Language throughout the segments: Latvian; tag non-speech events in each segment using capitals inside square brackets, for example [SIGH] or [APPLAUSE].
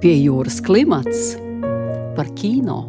Pie jūras klimats par kino.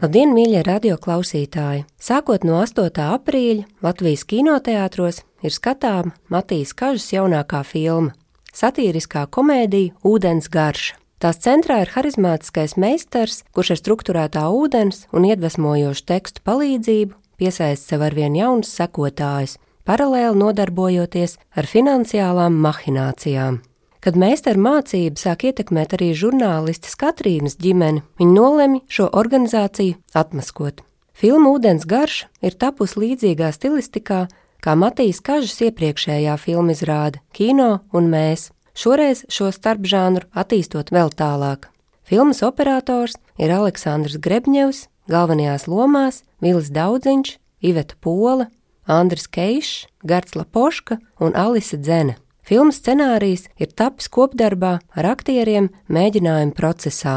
Labdien, mīļie radioklausītāji! Sākot no 8. aprīļa Latvijas kinoteātros ir skatāma Matīs Kažas jaunākā filma - satīriskā komēdija Ūdens garša. Tās centrā ir harizmātiskais meistars, kurš ar struktūrētā ūdens un iedvesmojošu tekstu palīdzību piesaista sev arvien jaunus sekotājus, paralēli nodarbojoties ar finansiālām mahinācijām. Kad meistara mācība sāk ietekmēt arī žurnālistes Katrīnas ģimeni, viņa nolemj šo organizāciju atmaskot. Filma Ūdens garš ir tapusi līdzīgā stilistikā, kā Matīs Kažas iepriekšējā filmu izrāde Kino un mēs, šoreiz šo starpžānru attīstot vēl tālāk. Filmas operators ir Aleksandrs Grebņevs, galvenajās lomās Vilis Daudziņš, Iveta Pola, Andris Keišs, Garts Lapoška un Alise Dzene. Filmas scenārijs ir tapis kopdarbā ar aktieriem mēģinājuma procesā.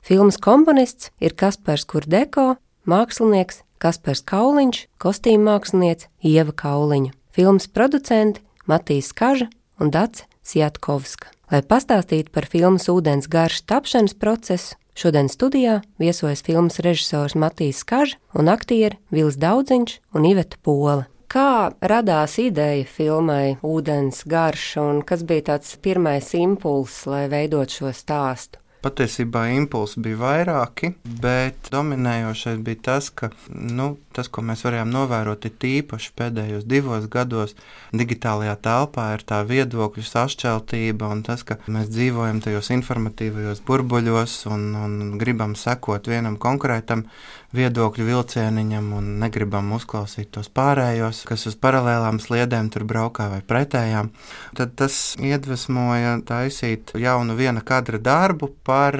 Filmas komponists ir Kaspars Kurdeko, mākslinieks Kaspars Kauliņš, kostīm mākslinieca Ieva Kauliņa, filmas producenti Matīs Kaža un Dace Sjatkovska. Lai pastāstītu par filmas ūdens garša tapšanas procesu, šodien studijā viesojas filmas režisors Matīs Kaža un aktieri Vils Daudziņš un Iveta Pola. Kā radās ideja filmai Ūdens garš, un kas bija tāds pirmais impulss, lai veidot šo stāstu? Patiesībā impulsi bija vairāki, bet dominējošais bija tas, ka nu, tas, ko mēs varējām novērot, ir tīpaši pēdējos divos gados, digitālajā telpā ir tā viedokļu sašķeltība un tas, ka mēs dzīvojam tajos informatīvajos burbuļos un, un gribam sekot vienam konkrētam viedokļu vilcieniņam un negribam uzklausīt tos pārējos, kas uz paralēlām sliedēm tur braukā vai pretējām. Tad tas iedvesmoja taisīt jaunu viena kadra darbu par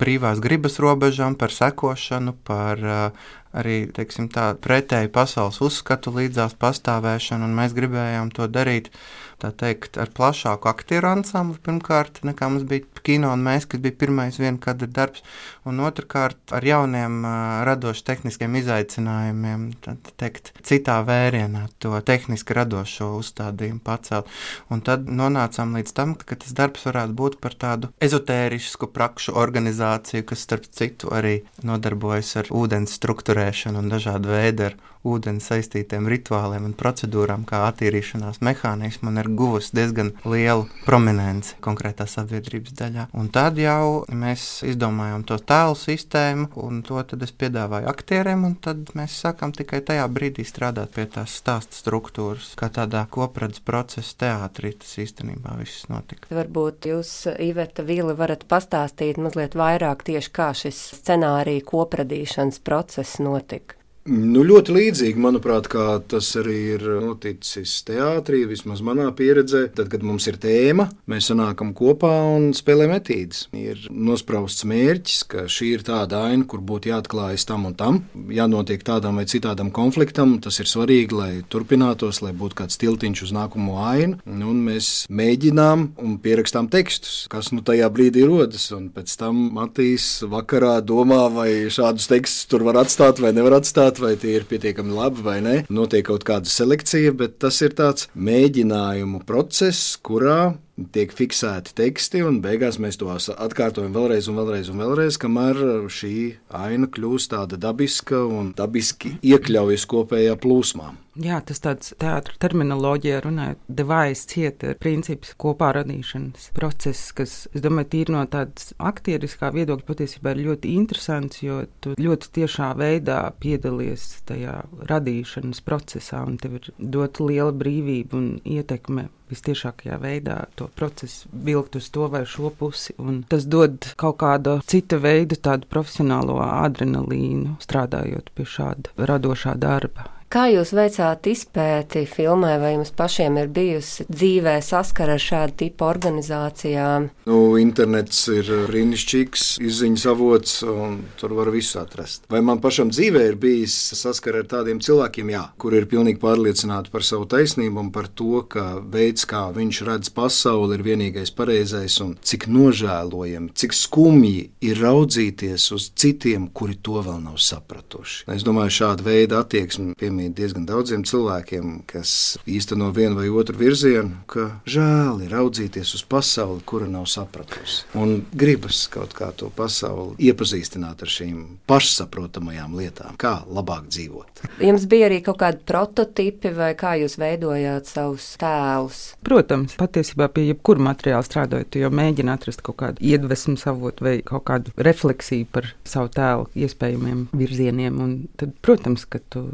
brīvās gribas robežām, par sekošanu, par uh, arī teiksim, tā, pretēju pasaules uzskatu līdzās pastāvēšanu, un mēs gribējām to darīt teikt, ar plašāku aktieru ansambli pirmkārt, nekā mums bija kino un mēs, kas bija pirmais viena kadra darbs, un otrkārt ar jauniem radoši tehniskiem izaicinājumiem, tad teikt, citā vērienā to tehniski radošo uzstādījumu pacelt. Un tad nonācām līdz tam, ka tas darbs varētu būt par tādu ezotērisku prakšu organizāciju, kas starp citu arī nodarbojas ar ūdens struktūrēšanu un dažādu veidu ar ūdeni saistītiem rituāliem un procedūrām, kā attīrīšanās mehānismu, un ir guvusi diezgan lielu prominenci konkrētā sabiedrības daļā. Un tad jau mēs izdomājām to tēlu sistēmu, un to es piedāvāju aktieriem, un tad mēs sākām tikai tajā brīdī strādāt pie tās stāsta struktūras, kā tādā kopredzes procesa teātrī. Tas īstenībā viss notika. Varbūt jūs, Iveta Vīla, varat pastāstīt mazliet vairāk tieši kā šis scenārija kopradīšanas process notika. Nu, ļoti līdzīgi, manuprāt, kā tas arī ir noticis teātrī, vismaz manā pieredzē. Tad, kad mums ir tēma, mēs sanākam kopā un spēlējam etīdes. Ir nosprausts mērķis, ka šī ir tāda aina, kur būtu jāatklājas tam un tam, jānotiek tādam vai citādam konfliktam. Tas ir svarīgi, lai turpinātos, lai būtu kāds tiltiņš uz nākamo ainu. Un mēs mēģinām un pierakstām tekstus, kas nu tajā brīdī rodas. Un pēc tam Matīs vakarā domā, vai šādus tekstus tur var atstāt vai nevar atstāt izvērtēt, vai tie ir pietiekami labi vai nē. Notiek kaut kāda selekcija, bet tas ir tāds mēģinājumu process, kurā tiek fiksēti teksti, un beigās mēs to atkārtojam vēlreiz un vēlreiz, un vēlreiz kamēr šī aina kļūst tāda dabiska un dabiski iekļaujas kopējā plūsmā. Jā, tas tāds teātris terminoloģijā runājot, device theater princips, kopā radīšanas process, kas, es domāju, tīri no tādas aktieriskā viedokļa patiesībā ir ļoti interesants, jo tu ļoti tiešā veidā piedalies tajā radīšanas procesā, un tev ir dota liela brīvība un ietekme vistiešākajā veidā to procesu vilkt uz to vai šo pusi. Un tas dod kaut kādu citu veidu, tādu profesionālo adrenalīnu, strādājot pie šāda radošā darba. Kā jūs veicāt izpēti filmai, vai jums pašiem ir bijusi dzīvē saskara ar šādu tipu organizācijām? Nu, internets ir brīnišķīgs izziņas avots, un tur var visu atrast. Vai man pašam dzīvē ir bijis saskara ar tādiem cilvēkiem, jā, kur ir pilnīgi pārliecināti par savu taisnību un par to, ka veids, kā viņš redz pasauli, ir vienīgais pareizais, un cik nožēlojami, cik skumji ir raudzīties uz citiem, kuri to vēl nav sapratuši. Es domāju, šāda veida attieksme, piemēram, pamanīt diezgan daudziem cilvēkiem, kas īsteno vienu vai otru virzienu, ka žēl ir raudzīties uz pasauli, kura nav sapratusi. Un gribas kaut kā to pasauli iepazīstināt ar šīm pašsaprotamajām lietām, kā labāk dzīvot. Jums bija arī kaut kādi prototipi, vai kā jūs veidojāt savus tēlus? Protams, patiesībā pie jebkura materiāla strādājot, jau mēģina atrast kaut kādu iedvesmu avotu vai kaut kādu refleksiju par savu tēlu iespējamiem virzieniem. Un tad, protams, ka tu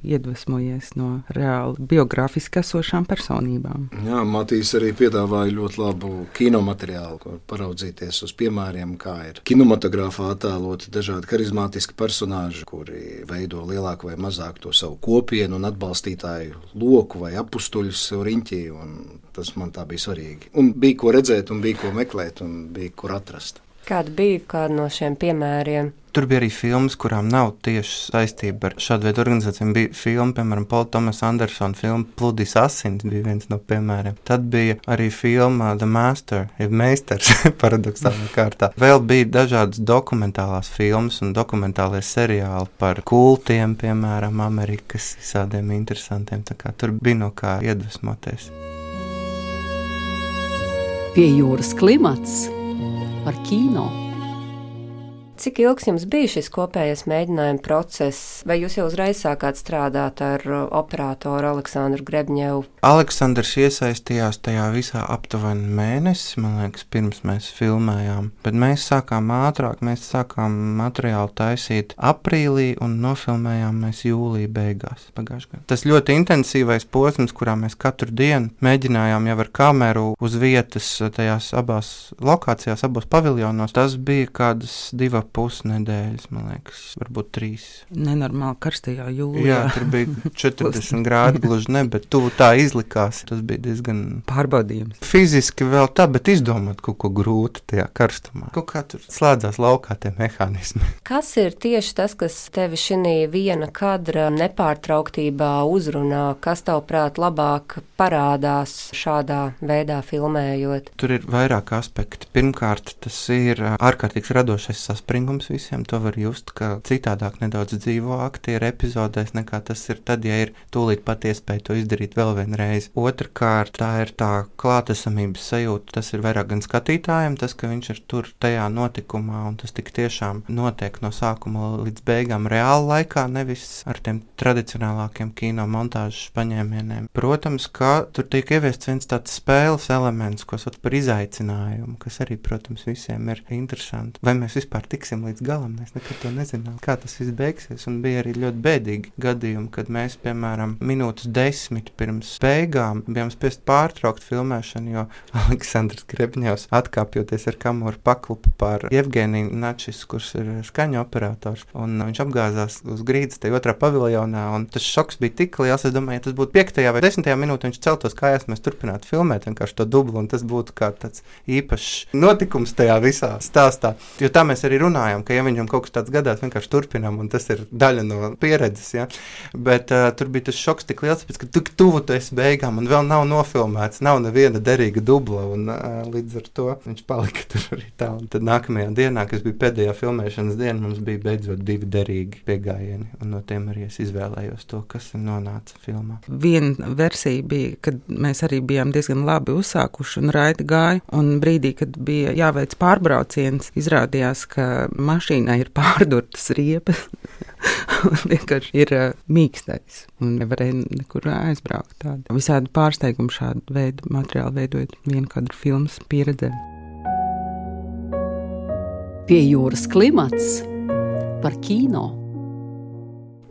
iedvesmojies no reāli biogrāfiski esošām personībām. Jā, Matīs arī piedāvāja ļoti labu kinomateriālu, ko paraudzīties uz piemēriem, kā ir kinematogrāfā attēloti dažādi harizmātiski personāļi, kuri veido lielāku vai mazāku to savu kopienu un atbalstītāju loku vai apstuļus riņķī. Tas man tā bija svarīgi. Un bija ko redzēt, un bija ko meklēt, un bija kur atrast. Kāda bija kāda no šiem piemēriem? Tur bija arī filmas, kurām nav tieši saistība ar šādu veidu organizācijām. Bija filma, piemēram, Paula Thomas Andersona filma Pludis Asins, bija viens no piemēriem. Tad bija arī filma The Master, jeb Meistars, [LAUGHS] paradoxālā kārtā. Vēl bija dažādas dokumentālās filmas un dokumentālie seriāli par kultiem, piemēram, Amerikas visādiem interesantiem. Tur bija no kā iedvesmoties. Pie jūras klimats par kino. Cik ilgs jums bija šis kopējais mēģinājuma process, vai jūs jau uzreiz sākāt strādāt ar uh, operatoru Aleksandru Grebņevu? Aleksandrs iesaistījās tajā visā aptuveni mēnesi, man liekas, pirms mēs filmējām. Bet mēs sākām ātrāk, mēs sākām materiālu taisīt aprīlī un nofilmējām mēs jūlijā beigās pagājušajā gadā. Tas ļoti intensīvais posms, kurā mēs katru dienu mēģinājām jau ar kameru uz vietas tajās abās lokācijās, abos paviljonos, tas bija kādas divas pusnedēļas, man liekas, varbūt trīs. Nenormāli karstajā jūlijā. Jā, tur bija [LAUGHS] 40 grādi, gluži ne, bet tu tā izlikās. Tas bija diezgan pārbaudījums. Fiziski vēl tā, bet izdomāt kaut ko grūtu tajā karstumā. Kaut kā tur slēdzās laukā tie mehānismi. [LAUGHS] Kas ir tieši tas, kas tevi šī viena kadra nepārtrauktībā uzrunā? Kas tavuprāt labāk parādās šādā veidā filmējot? Tur ir vairāk aspekti. Pirmkārt, tas ir ārkārtīgs radošais saspringums visiem. To var just, ka citādāk nedaudz dzīvo aktieri epizodēs, nekā tas ir tad, ja ir tūlīt pat iespēja to izdarīt vēl vienreiz. Otrakārt, tā ir tā klātesamības sajūta. Tas ir vairāk gan skatītājiem, tas, ka viņš ir tur tajā notikumā, un tas tik tiešām notiek no sākuma līdz beigām reāla laikā, nevis ar tiem tradicionālākiem kino montāžas paņēmieniem. Protams, ka tur tiek ieviests viens tāds spēles elements, ko sauc par izaicinājumu, kas arī, protams, visiem ir interesanti. Vai mēs vispār tiksim līdz galam. Mēs nekad to nezinām, kā tas viss beigsies. Un bija arī ļoti bēdīgi gadījumi, kad mēs, piemēram, minūtes desmit pirms beigām bijām spiest pārtraukt filmēšanu, jo [LAUGHS] Aleksandrs Grebņevs atkāpjoties ar kameru paklupa pār Jevgeniju Načis, kurš ir skaņu operators. Un viņš apgāzās uz grīdas tajā otrā paviljonā. Tas šoks bija tik liels, es domāju, ja tas būtu 5. vai 10. minūtē, viņš celtos kājās, mēs turpinātu filmēt vienkārši to dublu, un tas būtu kā tāds īpašs notikums tajā visā stāstā. Jo tā mēs arī runājam ka, ja viņam kaut kas tāds gadās, vienkārši turpinām, un tas ir daļa no pieredzes. Ja? Bet uh, tur bija tas šoks tik liels, pēc, ka tu tuvu tu esi beigām, un vēl nav nofilmēts, nav neviena derīga dubla, un uh, līdz ar to viņš palika [LAUGHS] tur arī tā. Un tad nākamajā dienā, kas bija pēdējā filmēšanas diena, mums bija beidzot divi derīgi piegājieni, un no tiem arī es izvēlējos to, kas nonāca filmā. Viena versija bija, kad mēs arī bijām diezgan labi uzsākuši un raiti gāja, un brīdī, kad bija jāveic pārbrauciens, izrādījās, ka mašīnai ir pārdurtas riepas. [LAUGHS] [LAUGHS] vienkārši ir uh, mīkstais un nevarēja nekur aizbraukt. Tādi. Visādi pārsteigumi šādu veidu materiālu veidojot vienu kadru filmas pieredzē. Pie jūras klimats par kino.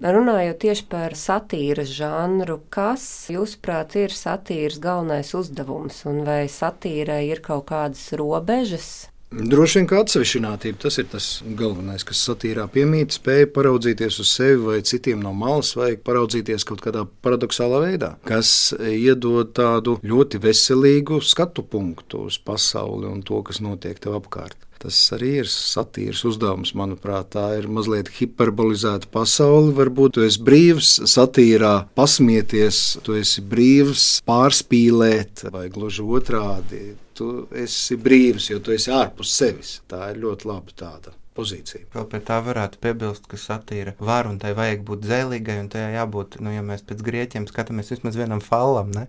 Runājot tieši par satīras žanru, kas, jūsuprāt, ir satīras galvenais uzdevums, un vai satīrai ir kaut kādas robežas? Droši vien kā atsevišķinātība, tas ir tas galvenais, kas satīrā piemīt, spēja paraudzīties uz sevi vai citiem no malas, vai paraudzīties kaut kādā paradoxālā veidā, kas iedod tādu ļoti veselīgu skatu punktu uz pasauli un to, kas notiek tev apkārt. Tas arī ir satīrs uzdevums, manuprāt. Tā ir mazliet hiperbolizēta pasaule. Varbūt tu esi brīvs satīrā pasmieties, tu esi brīvs pārspīlēt, vai gluži otrādi tu esi brīvs, jo tu esi ārpus sevis. Tā ir ļoti laba tāda pozīcija. Vēl pie tā varētu piebilst, ka satīra var un tai vajag būt zēlīgai, un tajā jābūt, nu, ja mēs pēc grieķiem skatāmies vismaz vienam falam, ne?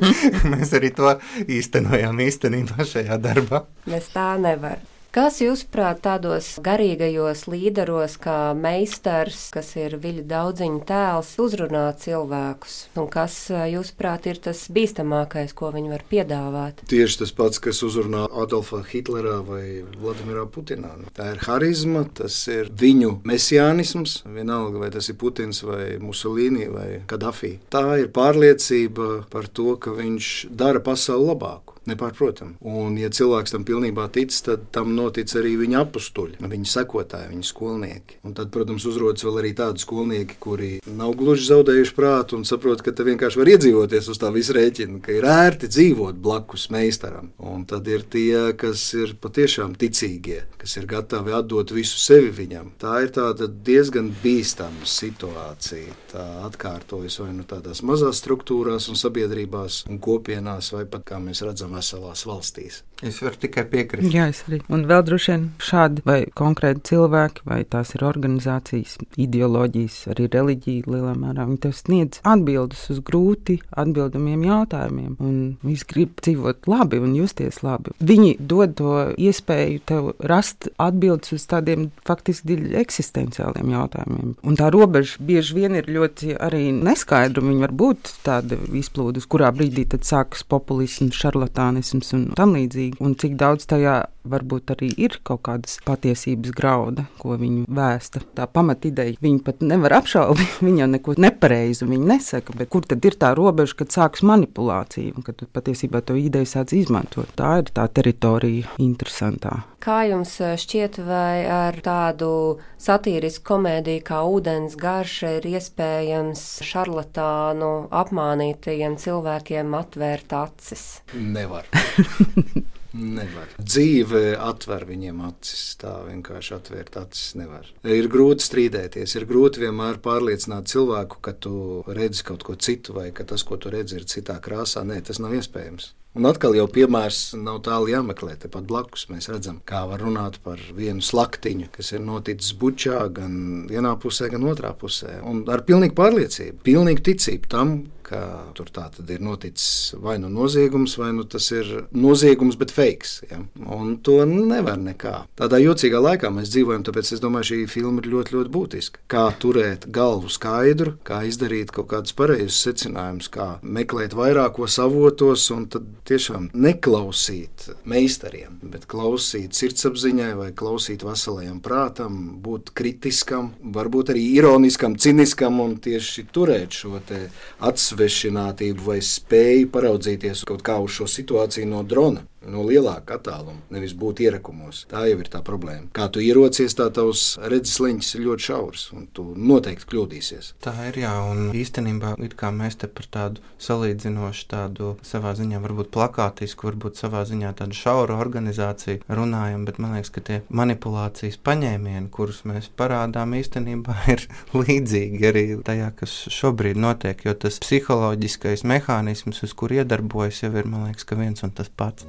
[LAUGHS] mēs arī to īstenojām īstenībā šajā darbā. Mēs tā nevaram. Kas, jūsuprāt, tādos garīgajos līderos, kā meistars, kas ir viļu daudziņu tēls, uzrunā cilvēkus? Un kas, jūsuprāt, ir tas bīstamākais, ko viņi var piedāvāt? Tieši tas pats, kas uzrunā Adolfā Hitlerā vai Vladimirā Putinā. Nu, tā ir harizma, tas ir viņu mesiānisms, vienalga vai tas ir Putins vai Musolīni vai Kadafī. Tā ir pārliecība par to, ka viņš dara pasauli labāku. Nepārprotami. Un, ja cilvēks tam pilnībā tic, tad tam notic arī viņa apstuļi, viņa sekotāji, viņa skolnieki. Un tad, protams, uzrodas vēl arī tādi skolnieki, kuri nav gluži zaudējuši prātu un saprot, ka te vienkārši var iedzīvoties uz tā visa rēķina, ka ir ērti dzīvot blakus meistaram. Un tad ir tie, kas ir patiešām ticīgie, kas ir gatavi atdot visu sevi viņam. Tā ir diezgan bīstama situācija. Tā atkārtojas vai nu tādās mazās struktūrās un sabiedrībās un kopienās, vai pat, kā mēs redzam, veselās valstīs. Es varu tikai piekrist. Jā, es arī. Un vēl droši vien šādi vai konkrēti cilvēki, vai tās ir organizācijas, ideoloģijas, arī reliģija lielā mērā, viņi tev sniedz atbildes uz grūti atbildamiem jautājumiem. Un viņi grib dzīvot labi un justies labi. Viņi dod to iespēju tev rast atbildes uz tādiem faktiski dziļi eksistenciāliem jautājumiem. Un tā robeža bieži vien ir ļoti arī neskaidra. Viņa var būt tāda izplūdes, kurā brīdī tad sākas populisms, šarlatānisms un tam līdzīgi. Un cik daudz tajā varbūt arī ir kaut kādas patiesības grauda, ko viņi vēsta. Tā pamatideja viņi pat nevar apšaubīt. [LAUGHS] Viņi jau neko nepareizu nesaka, bet kur tad ir tā robeža, kad sākas manipulācija un kad patiesībā to ideju sāc izmantot? Tā ir tā teritorija interesantā. Kā jums eh, šķiet, vai ar tādu satīrisku komēdiju kā ūdens garša ir iespējams šarlatānu apmānītajiem cilvēkiem atvērt acis? Nevar. [LAUGHS] Nevar. Dzīve atver viņiem acis. Tā vienkārši atvērt acis nevar. Ir grūti strīdēties, ir grūti vienmēr pārliecināt cilvēku, ka tu redzi kaut ko citu, vai ka tas, ko tu redzi, ir citā krāsā. Nē, tas nav iespējams. Un atkal jau piemērs nav tālu jāmeklē. Tepat blakus mēs redzam, kā var runāt par vienu slaktiņu, kas ir noticis bučā gan vienā pusē, gan otrā pusē. Un ar pilnīgu pārliecību, pilnīgu ticību tam, ka tur tā tad ir noticis vai nu noziegums, vai nu tas ir noziegums, bet fakes. Ja? Un to nevar nekā. Tādā jocīgā laikā mēs dzīvojam, tāpēc es domāju, šī filma ir ļoti, ļoti būtiska. Kā turēt galvu skaidru, kā izdarīt kaut kādus pareizus secinājumus, kā meklēt vairākos avotos un tad tiešām neklausīt meistariem, bet klausīt sirdsapziņai vai klausīt veselajam prātam, būt kritiskam, varbūt arī ironiskam, ciniskam un tieši turēt šo atsvēršanu atsvešinātību vai spēju paraudzīties kaut kā uz šo situāciju no drona no lielāka attāluma, nevis būt ierakumos. Tā jau ir tā problēma. Kā tu ierocies, tā tavs redzes leņķis ir ļoti šaurs, un tu noteikti kļūdīsies. Tā ir, jā, un īstenībā mēs te par tādu salīdzinošu, tādu savā ziņā varbūt plakātisku, varbūt savā ziņā tādu šauru organizāciju runājam, bet man liekas, ka tie manipulācijas paņēmieni, kurus mēs parādām, īstenībā [LAUGHS] ir līdzīgi arī tajā, kas šobrīd notiek, jo tas psiholoģiskais mehānisms, uz kur iedarbojas, jau ir, man liekas, viens un tas pats.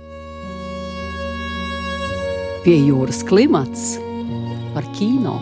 Pie jūras klimats par kino.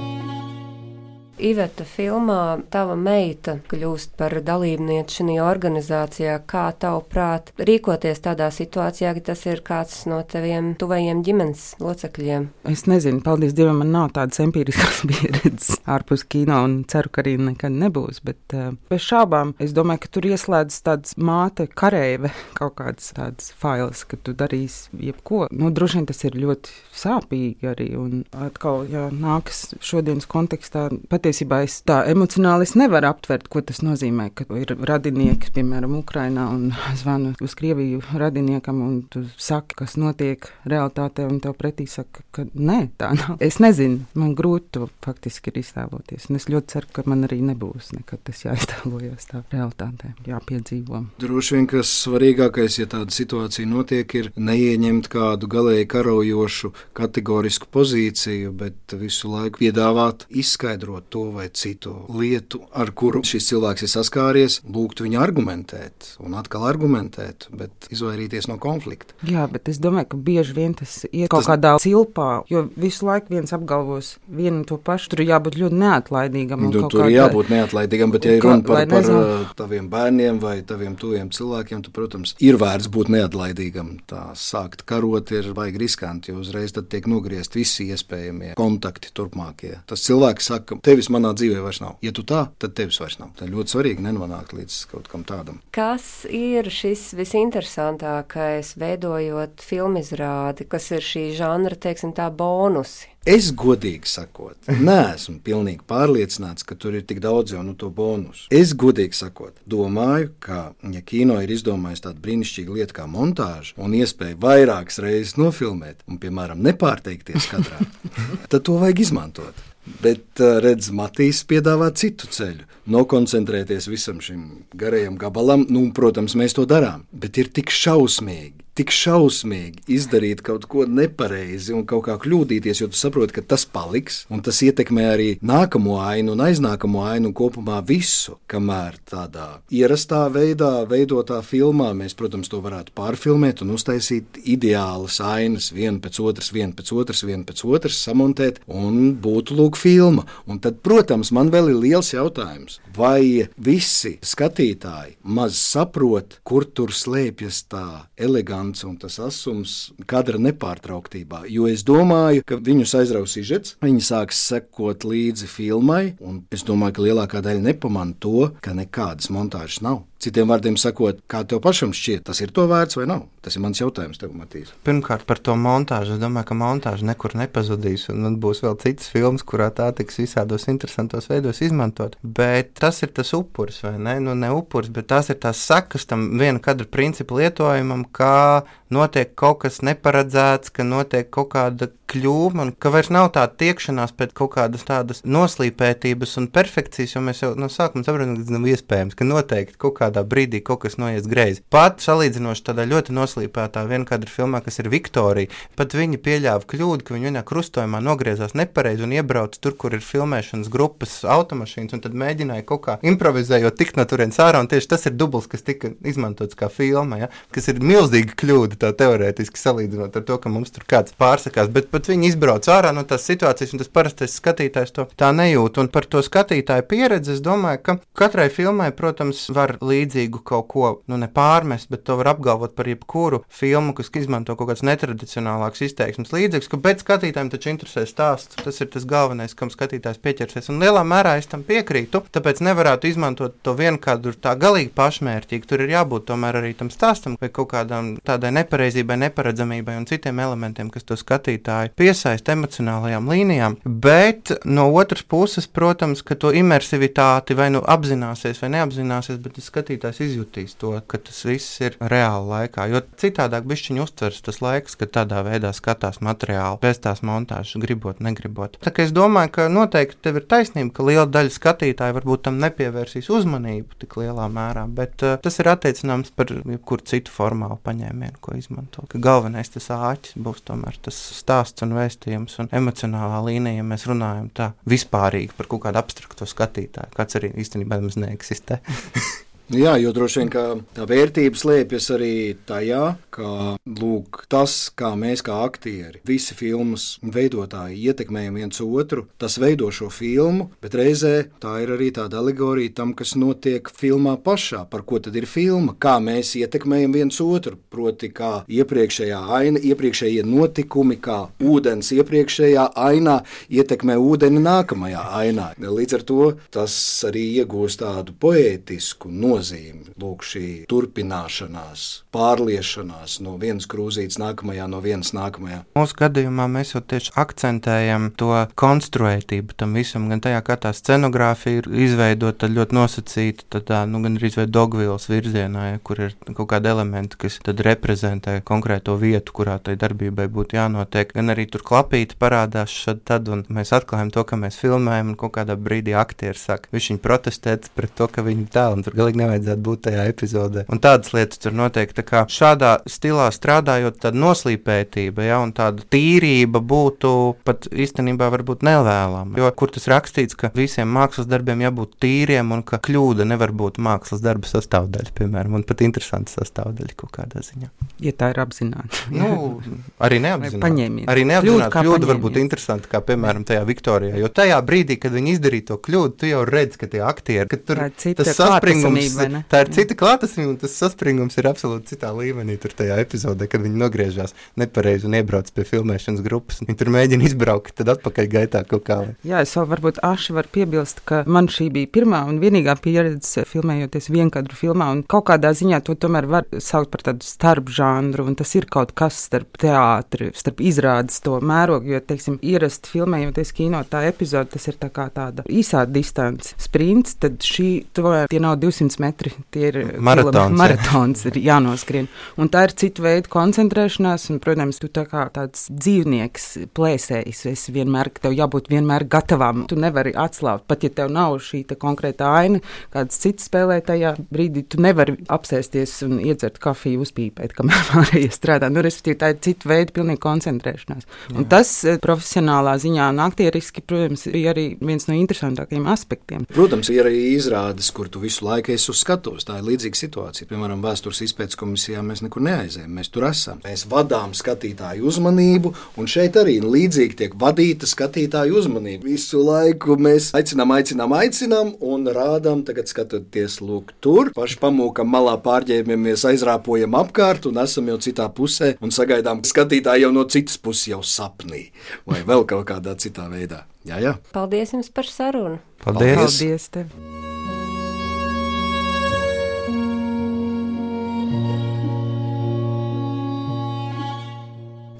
Iveta filmā tava meita kļūst par dalībnieci šajā organizācijā. Kā tavuprāt, rīkoties tādā situācijā, ka tas ir kāds no taviem tuvajiem ģimenes locekļiem? Es nezinu, paldies Dievam, man nav tādas empiriskas [LAUGHS] pieredzes ārpus kino un ceru, ka arī nekad nebūs. Bet uh, bez šābām es domāju, ka tur ieslēdz tāds māte kareive [LAUGHS] kaut kāds tāds fails, ka tu darīsi jebko. Nu, droši vien tas ir ļoti sāpīgi arī un atkal, jā, nākas šodienas kontekstā patiesībā patiesībā es tā emocionāli es nevaru aptvert, ko tas nozīmē, ka ir radinieki, piemēram, Ukrainā, un zvanu uz Krieviju radiniekam, un tu saki, kas notiek realitātē, un tev pretī saka, ka nē, tā nav. Es nezinu, man grūti to faktiski ir iztēloties, un es ļoti ceru, ka man arī nebūs nekad tas jāiztēlojas tā realitātē, jāpiedzīvo. Droši vien, kas svarīgākais, ja tāda situācija notiek, ir neieņemt kādu galēji karojošu kategorisku pozīciju, bet visu laiku piedāvāt izskaidrot to, to vai citu lietu, ar kuru šis cilvēks ir saskāries, lūgt viņu argumentēt un atkal argumentēt, bet izvairīties no konflikta. Jā, bet es domāju, ka bieži vien tas iet kaut tas... kādā cilpā, jo visu laiku viens apgalvos vienu to pašu. Tur jābūt ļoti neatlaidīgam. Nu, tur ir jābūt neatlaidīgam, bet ja ir runa par, par uh, taviem bērniem vai taviem tuviem cilvēkiem, tad, protams, ir vērts būt neatlaidīgam. Tā sākt karot ir baigi riskanti, jo uzreiz tiek nogriezt visi iespējamie kontakti turpmākie. Tas cilvēks saka, tevis manā dzīvē vairs nav. Ja tu tā, tad tevis vairs nav. Tā ir ļoti svarīgi nenonākt līdz kaut kam tādam. Kas ir šis visinteresantākais, veidojot filmu izrādi, kas ir šī žanra, teiksim, tā bonusi? Es godīgi sakot, [LAUGHS] neesmu pilnīgi pārliecināts, ka tur ir tik daudz jau no to bonusu. Es godīgi sakot, domāju, ka, ja kino ir izdomājis tādu brīnišķīgu lietu kā montāža un iespēju vairākas reizes nofilmēt, un, piemēram, nepārteikties katrā, [LAUGHS] tad to vajag izmantot. Bet, redz, Matīs piedāvā citu ceļu. Nokoncentrēties visam šim garajam gabalam, nu, protams, mēs to darām. Bet ir tik šausmīgi, tik šausmīgi izdarīt kaut ko nepareizi un kaut kā kļūdīties, jo tu saproti, ka tas paliks un tas ietekmē arī nākamo ainu un aiznākamo ainu un kopumā visu. Kamēr tādā ierastā veidā, veidotā filmā, mēs, protams, to varētu pārfilmēt un uztaisīt ideālas ainas, vienu pēc otras, vienu pēc otras, vienu pēc otras, samontēt un būtu lūk filma. Un tad, protams, man vēl ir liels jautājums, vai visi skatītāji maz saprot, kur tur slēpjas tā eleganta mans un tas asums kadra nepārtrauktībā. Jo es domāju, ka viņus aizraus izžets, viņi sāks sekot līdzi filmai, un es domāju, ka lielākā daļa nepamana to, ka nekādas montāžas nav. Citiem vārdiem sakot, kā tev pašam šķiet, tas ir to vērts vai nav? Tas ir mans jautājums tev, Matīs. Pirmkārt, par to montāžu. Es domāju, ka montāža nekur nepazudīs, un būs vēl citas filmas, kurā tā tiks visādos interesantos veidos izmantot. Bet tas ir tas upuris, vai ne? Nu, ne upuris, bet tās ir tās sekas tam viena kadra principu lietojumam, kā notiek kaut kas neparedzēts, ka notiek kaut kāda kļūme, un ka vairs nav tāda tiekšanās pēc kaut kādas tādas noslīpētības un perfekcijas, jo mēs jau no sākuma saprotam, ka tas nav iespējams, ka noteikti kaut kādā brīdī kaut kas noies greizi. Pat salīdzinoši tādā ļoti noslīpētā vienkadra filmā, kas ir Viktorija, pat viņi pieļāva kļūdu, ka viņi vienā krustojumā nogriezās nepareizi un iebrauca tur, kur ir filmēšanas grupas automašīnas, un tad mēģināja kaut kā improvizējot tikt no turienes ārā, un tieši tas ir dubls, kas tika izmantots kā filma, ja? kas ir milzīga kļūda tā teorētiski salīdzinot ar to, ka mums tur kāds pārsakās. Bet, pat viņi izbrauc ārā no tās situācijas, un tas parastais skatītājs to tā nejūt. Un par to skatītāju pieredzi es domāju, ka katrai filmai, protams, var līdzīgu kaut ko nu, nepārmest, bet to var apgalvot par jebkuru filmu, kas izmanto kaut kādas netradicionālākas izteiksmes līdzekļus, ka pēc skatītājiem taču interesē stāsts. Tas ir tas galvenais, kam skatītājs pieķersies. Un lielā mērā es tam piekrītu, tāpēc nevarētu izmantot to vienu kādu tā galīgi pašmērķīgi. Tur ir jābūt tomēr arī tam stāstam vai kaut kādam tādai nepareizībai, neparedzamībai un citiem elementiem, kas to skatītāju piesaista emocionālajām līnijām. Bet no otras puses, protams, ka to imersivitāti vai nu apzināsies vai neapzināsies, bet skatītājs izjutīs to, ka tas viss ir reāli laikā. Jo citādāk bišķiņu uztvers tas laiks, kad tādā veidā skatās materiālu, bez tās montāžas, gribot, negribot. Tā kā es domāju, ka noteikti tev ir taisnība, ka liela daļa skatītāju varbūt tam nepievērsīs uzmanību tik lielā mērā, bet uh, tas ir attiecināms par jebkuru citu formālu paņēmienu, ko izmanto. Ka galvenais tas āķis būs tomēr tas stāsts un vēstījums un emocionālā līnija, ja mēs runājam tā vispārīgi par kaut kādu abstraktu skatītāju, kāds arī īstenībā nemaz neeksistē. [LAUGHS] Jā, jo droši vien tā vērtība slēpjas arī tajā, ka lūk, tas, kā mēs kā aktieri, visi filmas veidotāji ietekmējam viens otru, tas veido šo filmu, bet reizē tā ir arī tāda alegorija tam, kas notiek filmā pašā, par ko tad ir filma, kā mēs ietekmējam viens otru, proti kā iepriekšējā aina, iepriekšējie notikumi, kā ūdens iepriekšējā ainā ietekmē ūdeni nākamajā ainā. Līdz ar to tas arī iegūst tādu poētisku nozīmi nozīmi. Lūk, šī turpināšanās, pārliešanās no vienas krūzītes nākamajā, no vienas nākamajā. Mūsu gadījumā mēs jau tieši akcentējam to konstruētību tam visam, gan tajā, kā tā scenogrāfija ir izveidota ļoti nosacīta, tādā, nu, gan arī dogvīlas virzienā, ja, kur ir kaut kādi elementi, kas reprezentē konkrēto vietu, kurā tai darbībai būtu jānotiek. Gan arī tur klapīti parādās šad tad, un mēs atklājam to, ka mēs filmējam, un kaut kādā brīdī aktieri saka, viņš viņu protestēt pret to, ka viņi tēlu, un tur galīgi nevar nevajadzētu būt tajā epizodē. Un tādas lietas tur notiek. Tā kā šādā stilā strādājot, tad noslīpētība, ja, un tāda tīrība būtu pat īstenībā varbūt nevēlama. Jo kur tas rakstīts, ka visiem mākslas darbiem jābūt tīriem un ka kļūda nevar būt mākslas darba sastāvdaļa, piemēram, un pat interesanta sastāvdaļa kaut kādā ziņā. Ja tā ir apzināta. nu, arī neapzināti. Paņēmieni. Arī neapzināti Kļūda kļūda var būt interesanta, kā piemēram tajā Viktorijā. Jo tajā brīdī, kad viņi izdarīja to kļūdu, tu jau redzi, ka tie aktieri, ka tur tas saspringums, ne? tā ir cita klātesamība, un tas saspringums ir absolūti citā līmenī. Tur tajā epizodē, kad viņi nogriežās nepareizi un iebrauc pie filmēšanas grupas, viņi tur mēģina izbraukt, tad atpakaļ gaitā kaut kā. Jā, es vēl varbūt aši varu piebilst, ka man šī bija pirmā un vienīgā pieredze filmējoties vienkadru filmā, un kaut kādā ziņā to tomēr var saukt par tādu starpžānru, un tas ir kaut kas starp teātri, starp izrādes to mērogu, jo, teiksim, ierasti filmējoties kino tā epizode, tas ir tā kā tāda īsā distance sprints, tad šī, tomēr tie nav 200 metri, tie ir Maratons, jā. kilom- maratons ir jānoskrien, un tā ir cita veida koncentrēšanās, un, protams, tu tā kā tāds dzīvnieks, plēsējs, es vienmēr, ka tev jābūt vienmēr gatavam, tu nevari atslābt, pat ja tev nav šī te konkrēta aina, kāds cits spēlē tajā brīdī, tu nevari apsēsties un iedzert kafiju, uzpīpēt, kamēr [LAUGHS] pārējie strādā. Nu, respektīvi, tā ir cita veida pilnīgi koncentrēšanās. Un tas eh, profesionālā ziņā un aktieriski, protams, bija arī viens no interesantākajiem aspektiem. Protams, ir arī izrādes, kur tu visu laiku esi uz skatuves. Tā ir līdzīga situācija. Piemēram, vēstures izpētes komisijā mēs nekur neaizējām. Mēs tur esam. Mēs vadām skatītāju uzmanību, un šeit arī līdzīgi tiek vadīta skatītāju uzmanība. Visu laiku mēs aicinām, aicinām, aicinām un rādām, tagad skatoties, lūk, tur. Paši pamūkam malā, pārģērbamies, aizrāpojam apkārt un esam jau citā pusē un sagaidām, ka skatītāji jau no citas puses jau sapnī vai vēl kaut kādā citā veidā. Jā, jā. Paldies jums par sarunu! Paldies! Paldies! Tev.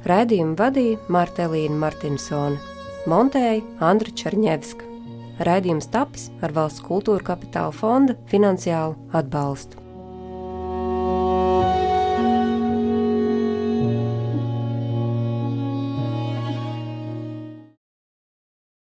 Raidījumu vadīja Martelīna Martinsone, montēja Andra Černievska. Raidījums tapis ar valsts kultūra kapitāla fonda finansiālu atbalstu.